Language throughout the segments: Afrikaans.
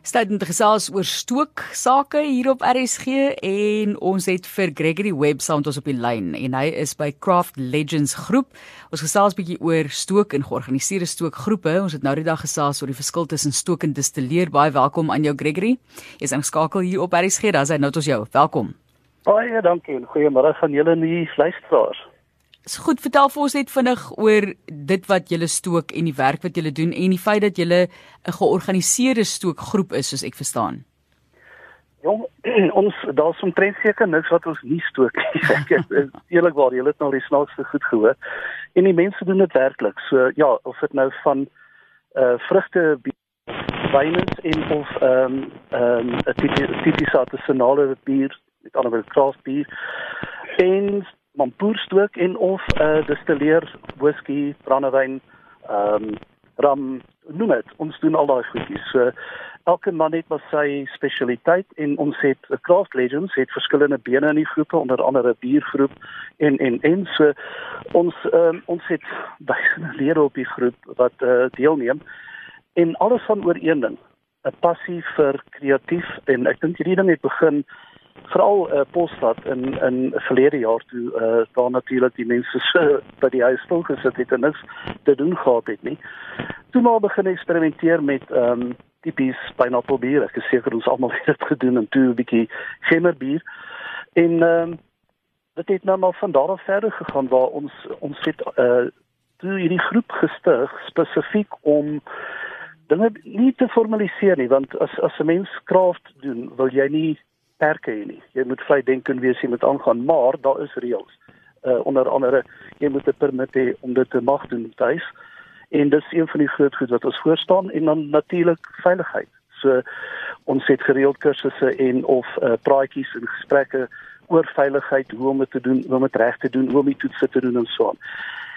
Stad het gesels oor stook sake hier op RSG en ons het vir Gregory Webb saam met ons op die lyn en hy is by Craft Legends groep. Ons gesels bietjie oor stook en georganiseerde stookgroepe. Ons het nou die dag gesels oor die verskil tussen stook en distilleer. Baie welkom aan jou Gregory. Jy is ingeskakel hier op RSG. Daar's hy nou tot jou. Welkom. Baie dankie en goeiemôre aan julle nuwe luisteraars. Is goed, vertel vir ons net vinnig oor dit wat julle stook en die werk wat julle doen en die feit dat julle 'n georganiseerde stookgroep is soos ek verstaan. Jong, ons daar's omtrent seker niks wat ons nie stook nie. Ek is eerlikwaar, julle het nou die snaakste goed gehoor. En die mense doen dit werklik. So ja, of dit nou van uh vrugte wynens en of ehm um, ehm um, 'n tipiese artisanale bier, met ander woorde craft bier en mampoerstook en of 'n uh, distilleer whisky, brandewyn, ehm um, rum, noem dit. Ons doen al daai goedjies. So elke man het maar sy spesialiteit en ons het 'n craft legends het verskillende bene in die groepe onder andere biergroep en en en so ons um, ons het duisende lede op die groep wat uh, deelneem en alles van oor een ding 'n passie vir kreatief en ek dink hierdie ding het begin veral uh, Polstad in in verlede jaar toe uh, daar natuurlik die mense so by die huis stil gesit het en niks te doen gehad het nie. Toe maar begin eksperimenteer met ehm um, tipies pineapple bier. Ek seker ons almal het dit gedoen en toe 'n bietjie gemmer bier. En ehm um, dit het nou maar van daar af verder gegaan waar ons ons het uh toe hierdie groep gestig spesifiek om dinge nie te formaliseer nie want as as 'n mens kraft doen, wil jy nie perke hê nie. Jy moet vry dink en wees jy moet aangaan, maar daar is reëls. Uh onder andere jy moet 'n permit hê om dit te mag doen tuis. En dis een van die groot goed wat ons voor staan en dan natuurlik veiligheid. So ons het gereeld kursusse en of uh praatjies en gesprekke oor veiligheid, hoe om dit te doen, hoe om dit reg te doen, hoe om die toetse te doen en so aan.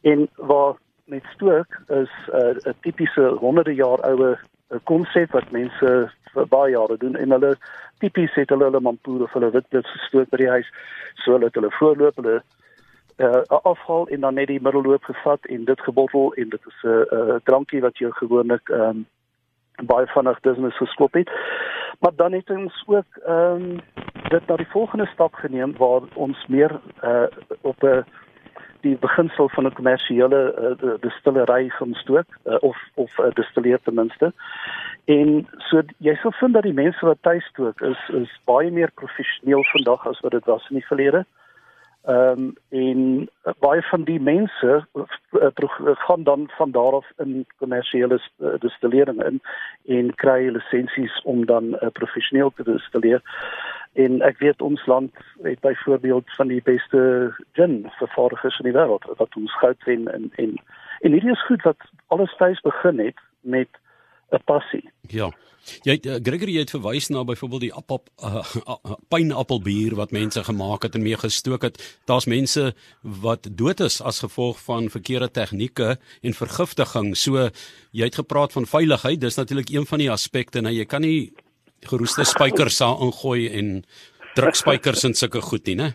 En waar met stook is 'n uh, tipiese honderde jaar oue konsep wat mense vir baie jare doen en hulle tipies het hulle hulle mampoer of hulle witblits gestoot by die huis so hulle het hulle voorloop hulle uh, afhaal en dan net die middelloop gevat en dit gebottel en dit is 'n uh, uh, drankie wat jy gewoonlik um, baie vinnig business geskop het maar dan het ons ook um, dit na die volgende stap geneem waar ons meer uh, op 'n uh, die beginsel van 'n kommersiële uh, distillery gaan stook uh, of of uh, distilleer ten minste. En so jy sal vind dat die mense wat tuis stook is is baie meer professioneel vandag as wat dit was in die verlede. Ehm um, en uh, baie van die mense uh, gaan dan van daar af in kommersiële uh, distillering in en kry lisensies om dan uh, professioneel te distilleer. En ek weet ons land het byvoorbeeld van die beste gin vervaardigers in die wêreld wat ons goud wen en en en hierdie is goed wat alles tuis begin het met 'n passie. Ja. Jy uh, Gregory het verwys na byvoorbeeld die appel uh, uh, pineappelbier wat mense gemaak het en mee gestook het. Daar's mense wat dood is as gevolg van verkeerde tegnieke en vergiftiging. So jy het gepraat van veiligheid. Dis natuurlik een van die aspekte. Nou jy kan nie geroeste spykers sal ingooi en drukspykers en sulke goed nie, né?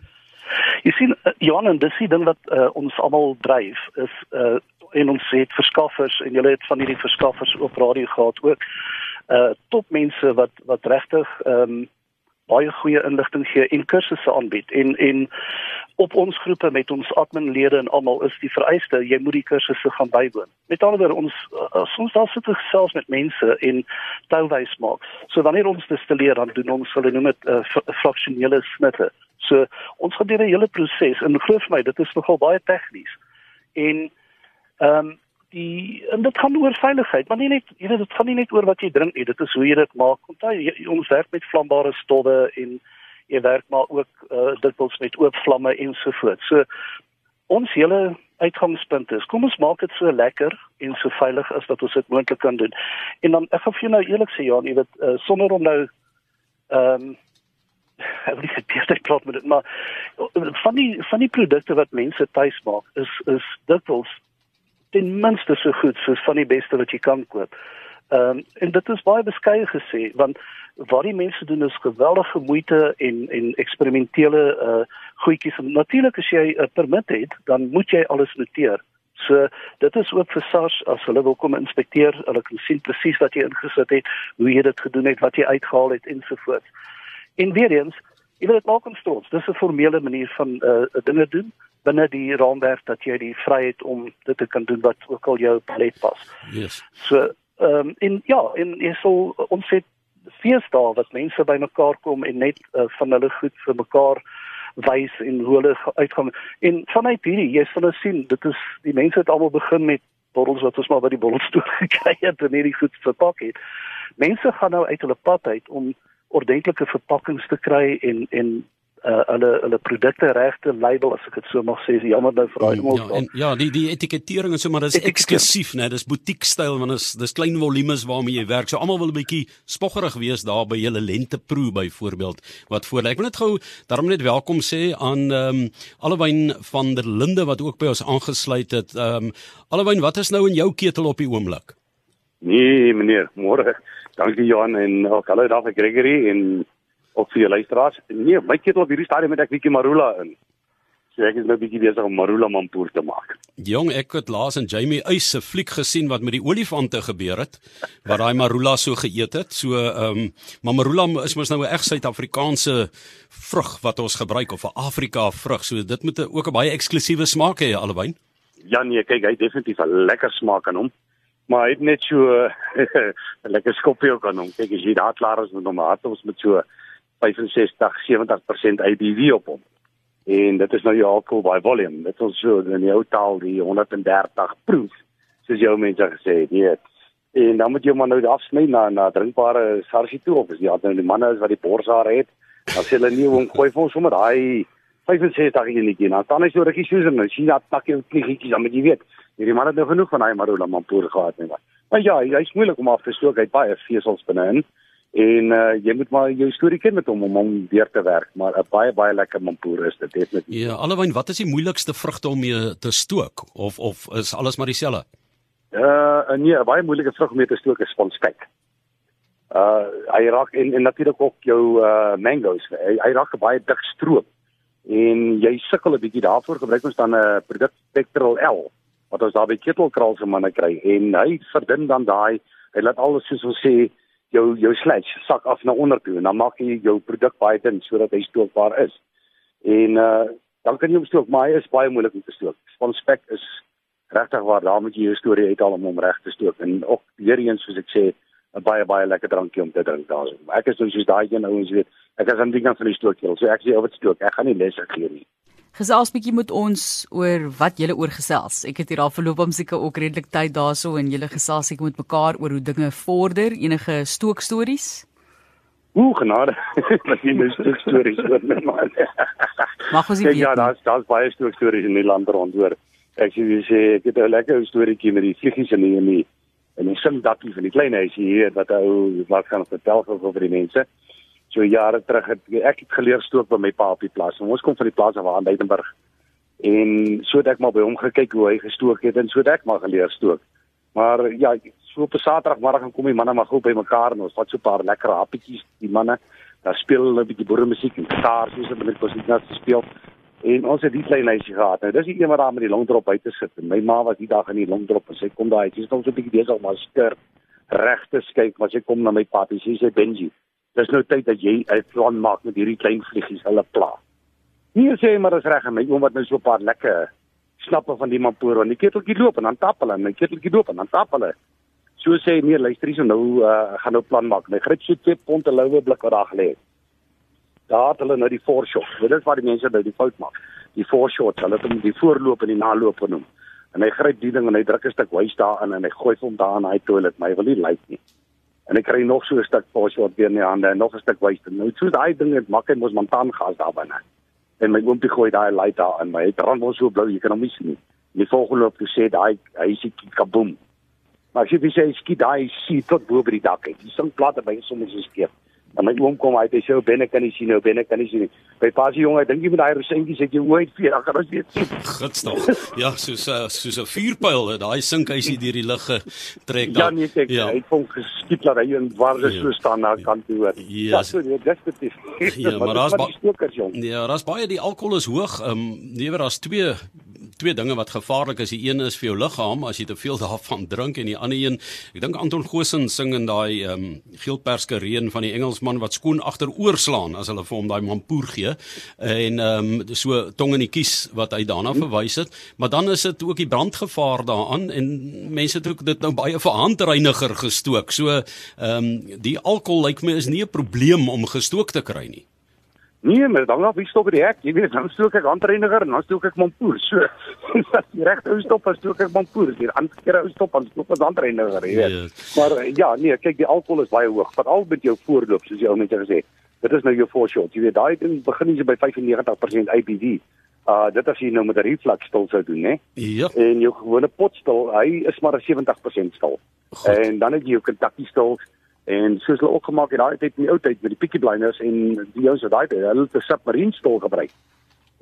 Jy sien uh, Johan en dis die ding wat uh, ons almal dryf is uh en ons het verskaffers en julle het van hierdie verskaffers op radio gehad ook uh topmense wat wat regtig ehm um, baie goeie inligting gee en kursusse aanbied en en op ons groepe met ons adminlede en almal is die vereiste jy moet die kursusse gaan bywoon. Met ander woorde ons as ons daar sit gesels met mense en touwys maak. So wanneer ons distilleer dan doen ons hulle noem dit uh, fraksionele snitte. So ons gaan deur 'n hele proses en glo vir my dit is nogal baie tegnies. En ehm um, die en dit gaan oor veiligheid, maar nie net jy weet dit gaan nie net oor wat jy drink nie, dit is hoe jy dit maak. Onthou ons werk met vlambare stowwe en jy werk maar ook uh, dikwels met oop vlamme ensovoorts. So ons hele uitgangspunt is, kom ons maak dit so lekker en so veilig as wat ons dit moontlik kan doen. En dan ek gaan vir jou nou eerlik sê ja, jy weet uh, sonder om nou ehm um, ek wil nie sê beter praat met dit, maar van die van die produkte wat mense tuis maak is is dikwels ten minste so goed soos van die beste wat jy kan koop. Ehm um, en dit is baie beskeie gesê want wat die mense doen is geweldige moeite en en eksperimentele uh goedjies. Natuurlik as jy 'n permit het, dan moet jy alles noteer. So dit is ook vir SARS as hulle wil kom inspekteer, hulle kan sien presies wat jy ingesit het, hoe jy dit gedoen het, wat jy uitgehaal het ensovoorts. En weer eens, jy weet dit maak ons trots. Dis 'n formele manier van uh dinge doen binne die raamwerk dat jy die vryheid om dit te kan doen wat ook al jou palet pas. Yes. So ehm um, en ja, en jy sal ons het feesdae wat mense bymekaar kom en net uh, van hulle goed vir mekaar wys en hoe hulle uitgaan. En vanuit hierdie, jy sal nou sien, dit is die mense het almal begin met bottels wat ons maar by die bottelstoel gekry het en hierdie goed verpak het. Mense gaan nou uit hulle pad uit om ordentlike verpakkings te kry en en uh hulle hulle produkte regte label as ek dit so mag sê is jammer nou vir daai ja, en ja die die etikettering en so maar dis eksklusief né dis butiek styl want dis dis klein volumes waarmee jy werk. So almal wil 'n bietjie spoggerig wees daar by julle lenteproe byvoorbeeld wat voor ek wil net gou daarom net welkom sê aan ehm um, Allewyn van der Linde wat ook by ons aangesluit het. Ehm um, Allewyn wat is nou in jou ketel op die oomblik? Nee meneer môre. Dankie Johan en ook hallo daar vir Gregory en ook vir jou luisteraars. Nee, my ketel op hierdie stadium het ek bietjie marula in. So ek is nou bietjie besig om marula mampoer te maak. Jong, ek het laas in Jamie Eis se fliek gesien wat met die olifante gebeur het, wat daai marula so geëet het. So ehm um, maar marula is mos nou 'n reg Suid-Afrikaanse vrug wat ons gebruik of 'n Afrika vrug. So dit moet ook 'n baie eksklusiewe smaak hê albei. Ja nee, kyk, hy het definitief 'n lekker smaak aan hom. Maar hy het net so 'n lekker skopie ook aan hom. Kyk, as jy daar klaar is met hom, het ons met so 65 70% ABV op hom. En dit is nou jou alcohol by volume. Dit is so in die ou taal die 130 proof soos jou mense gesê het. Nee. En dan moet jy maar nou afsny na na drinkbare sarsie toe of as jy nou die manne is wat die borshaar het, dan sê hulle nie hom gooi vir ons sommer daai 65 enetjie. Dan staan hy so rukkie soos en sien dat tak jou knieetjies dan moet jy weet. Hierdie manne het nou genoeg van daai marula mampoer gehad nie. Maar ja, hy's moeilik om af te stook. Hy het baie vesels binne-in en uh, jy moet maar jou storie ken met hom om hom weer te werk maar 'n baie baie lekker mampoer is dit definitief. Ja allewyn wat is die moeilikste vrugte om mee te stook? Of of is alles maar dieselfde? Uh nee 'n baie moeilike vrug om mee te stook is sponspek Uh hy raak en, en natuurlik ook jou uh mangoes. Hy, hy raak baie dik stroop. En jy sukkel 'n bietjie daarvoor gebruik ons dan 'n uh, produk Spectral L wat ons daar by ketelkraal se manne kry. En hy verdun dan daai hy laat alles soos ons sê jou jou sludge sak af na onder toe en dan maak jy jou produk baie dun sodat hy stookbaar is. En uh dan kan jy hom stook, maar hy is baie moeilik om te stook. Sponspek is regtig waar daar moet jy jou storie uithaal om hom reg te stook en ook weer eens soos ek sê 'n baie baie lekker drankie om te drink daarso. Ek is nou soos daai een ouens weet, ek is aan die kant van die stookkel, so ek sê of dit stook, ek gaan nie lesse gee nie. Gesels bietjie met ons oor wat julle oor gesels. Ek het hier al verloop om seker ook redelik tyd daarso en julle gesels seker met mekaar oor hoe dinge vorder, enige stookstories. Ooh, genade. Wat jy nou stookstories met my. Mag ons weet. Ja, daar's daar's baie stookstories in die land rond hoor. Ek sê jy sê ek het 'n lekker storieetjie met die vliegies in die in die en die sindakkie van die klein huisie hier wat ou wat gaan vertel oor die mense so jare terug het ek het geleer stook by my pa op die plaas. Ons kom van die plaas af aan Leidenburg. En so het ek maar by hom gekyk hoe hy gestook het en so het ek maar geleer stook. Maar ja, so op 'n Saterdagmiddag gaan kom die manne maar gou by mekaar en ons vat so 'n paar lekker happietjies die manne. Daar speel hulle 'n bietjie boeremusiek en gitaar soos hulle met musiek net speel. En ons het die klein huisie gehad. Nou dis die een wat daar met die longdrop buite sit. En my ma was die dag in die longdrop en sy kom daai, sy is nog so 'n bietjie besig maar skir regte kyk, maar sy kom na my pa en sy sê Benji, dis nou tyd dat jy 'n plan maak met hierdie klein vliegies hulle pla. Nie sê maar is reg en my oom wat nou so 'n paar lekker snappe van die mampoor en die keteltjie loop en dan tap hulle en die keteltjie loop en dan tap hulle. So sê nee, luister hier so nou uh, gaan nou plan maak. My grit so 2 pond te loue blik wat daar gelê het. Daar het hulle nou die foreshot. Dit is wat die mense by die fout maak. Die foreshot, hulle het hom die voorloop en die naloop genoem. En hy gryp die ding en hy druk 'n stuk wys daarin en hy gooi hom daar in hy toilet, maar hy wil nie lyk nie en ek kry nog so 'n stuk posjort weer in die hande en nog 'n stuk wyste. Nou so daai ding het maak hy mos mantan gas daar binne. En my oompie gooi daai light daar in, maar hy brand mos so blou, jy kan hom nie sien nie. Die volgende op toe sê daai sê kaboom. Maar as jy sê skiet daai sien tot bo by die dak uit. Die sing platte by soms is skeef. En my oom kom uit, hy sê binne kan nie sien nou, binne kan nie sien nie. By pasie jong, ek dink jy met daai resentjies het jy ooit vir dan kan ons weet. Gits tog. Ja, soos uh, soos 'n vuurpyl, daai sink hy sien deur die lug trek dan. Ja, nee, kyk, ja. hy het hom geskiet dat hy in warde ja. so staan na kant toe hoor. Ja, ja so nee, definitief. Ja, maar daar's baie stokers jong. Ja, daar's baie die alkohol is hoog. Ehm um, nee, daar's twee twee dinge wat gevaarlik is. Die een is vir jou liggaam as jy te veel daarvan drink en die ander een, ek dink Anton Goosen sing in daai ehm um, geelperske reën van die Engelsman wat skoon agteroor slaan as hulle vir hom daai mampoer gee en ehm um, so tong in die kies wat hy daarna verwys het. Maar dan is dit ook die brandgevaar daaraan en mense het ook dit nou baie vir handreiniger gestook. So ehm um, die alkohol lyk my is nie 'n probleem om gestook te kry nie. Nee, maar dan af wie stop die hek? Jy weet, dan stook ek handreiniger en dan stook ek mampoer. So, as jy reg ou stop, dan stook ek mampoer. As jy ander ou stop, dan stook ek handreiniger, jy weet. Yes. Maar ja, nee, kyk, die alkohol is baie hoog. Veral met jou voorloop, soos jy ou net gesê. Dit is nou jou voorshot. Jy weet, daai ding begin jy by 95% ABV. Uh dit as jy nou met 'n reflux stil sou doen, né? Ja. En jou gewone potstil, hy is maar 70% stil. God. En dan het jy jou Kentucky stills En soos hulle ook gemaak het daai tyd in die ou tyd met die Peaky Blinders en die ouens wat daai tyd hulle 'n submarine stol gebruik.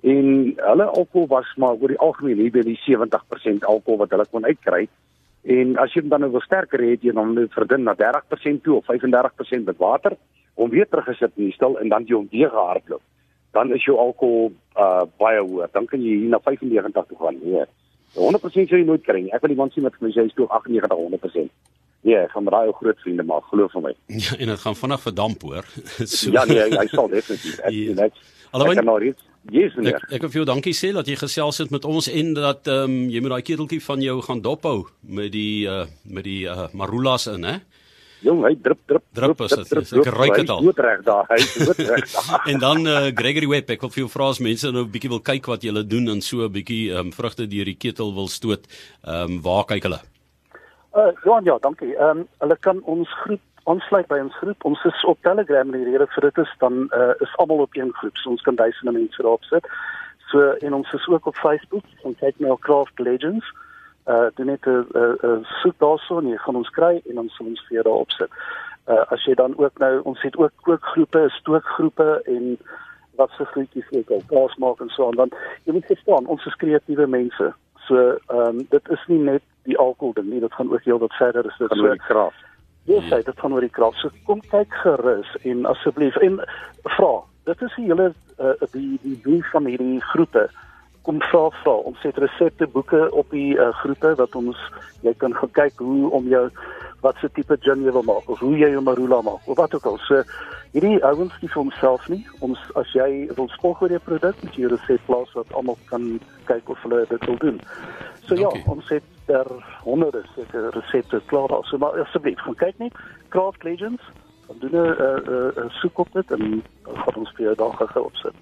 En hulle alkohol was maar oor die algemeen hier by die 70% alkohol wat hulle kon uitkry. En as jy dan nou wil sterker hê, jy dan moet verdun na 30% toe of 35% met water om weer teruggesit in die stil en dan jy hom weer gehardloop. Dan is jou alkohol uh baie hoër. Dan kan jy hier na 95 toe gaan. Nee. 100% sou jy nooit kry nie. Ek wil die man sien wat vir my sê is toe 98 100%. Ja, ek gaan met daai ou groot vriende maar glo vir my. Ja, en dit gaan vinnig verdamp hoor. so. Ja nee, hy sal definitief. Ek Alhoewel nou reeds Jesus. Ek ek wil vir jou dankie sê dat jy gesels het met ons en dat ehm um, jy met daai keteltjie van jou gaan dophou met die uh met die uh marulas in, hè? Jong, hy drup drup drup is dit. Ek ruik dit al. Goed reg daar. Hy is goed reg daar. en dan uh Gregory Webb, ek wil vir jou vra as mense nou 'n bietjie wil kyk wat jy doen en so 'n bietjie ehm um, vrugte deur die ketel wil stoot, ehm um, waar kyk hulle? Uh Johan, ja, dankie. Ehm um, hulle kan ons groep aansluit by ons groep. Ons is op Telegram en die rede vir dit is dan uh is almal op een groep. So ons kan duisende mense daarop sit. So en ons is ook op Facebook. Ons kyk nou Craft Legends. Uh doen net 'n 'n soek daarso en jy gaan ons kry en dan sal ons vir daarop sit. Uh as jy dan ook nou ons het ook kookgroepe, stookgroepe en wat se groetjies ook al kaas maak en so aan dan jy moet verstaan ons is kreatiewe mense. So ehm um, dit is nie net die alkohol ding nie, dit gaan ook heel wat verder is dit so oor die krag. Ja, sê dit gaan oor die krag. So kom kyk gerus en asseblief en vra. Dit is die hele uh, die die doel van hierdie groepe. Kom vra vra. Ons het resepte boeke op die uh, groepe wat ons jy kan gaan kyk hoe om jou wat se tipe gin jy wil maak of hoe jy jou marula maak of wat ook al. So hierdie ouens nie vir homself nie. Ons as jy wil spog oor die produk, moet jy 'n resept plaas wat almal kan kyk of hulle dit wil doen. So ja, Dankie. ja, ons het daar honderde seker resepte klaar daar. So maar asseblief, gaan kyk net Craft Legends. Dan doen 'n 'n 'n soek op dit en gaan ons vir jou daar gou opsit.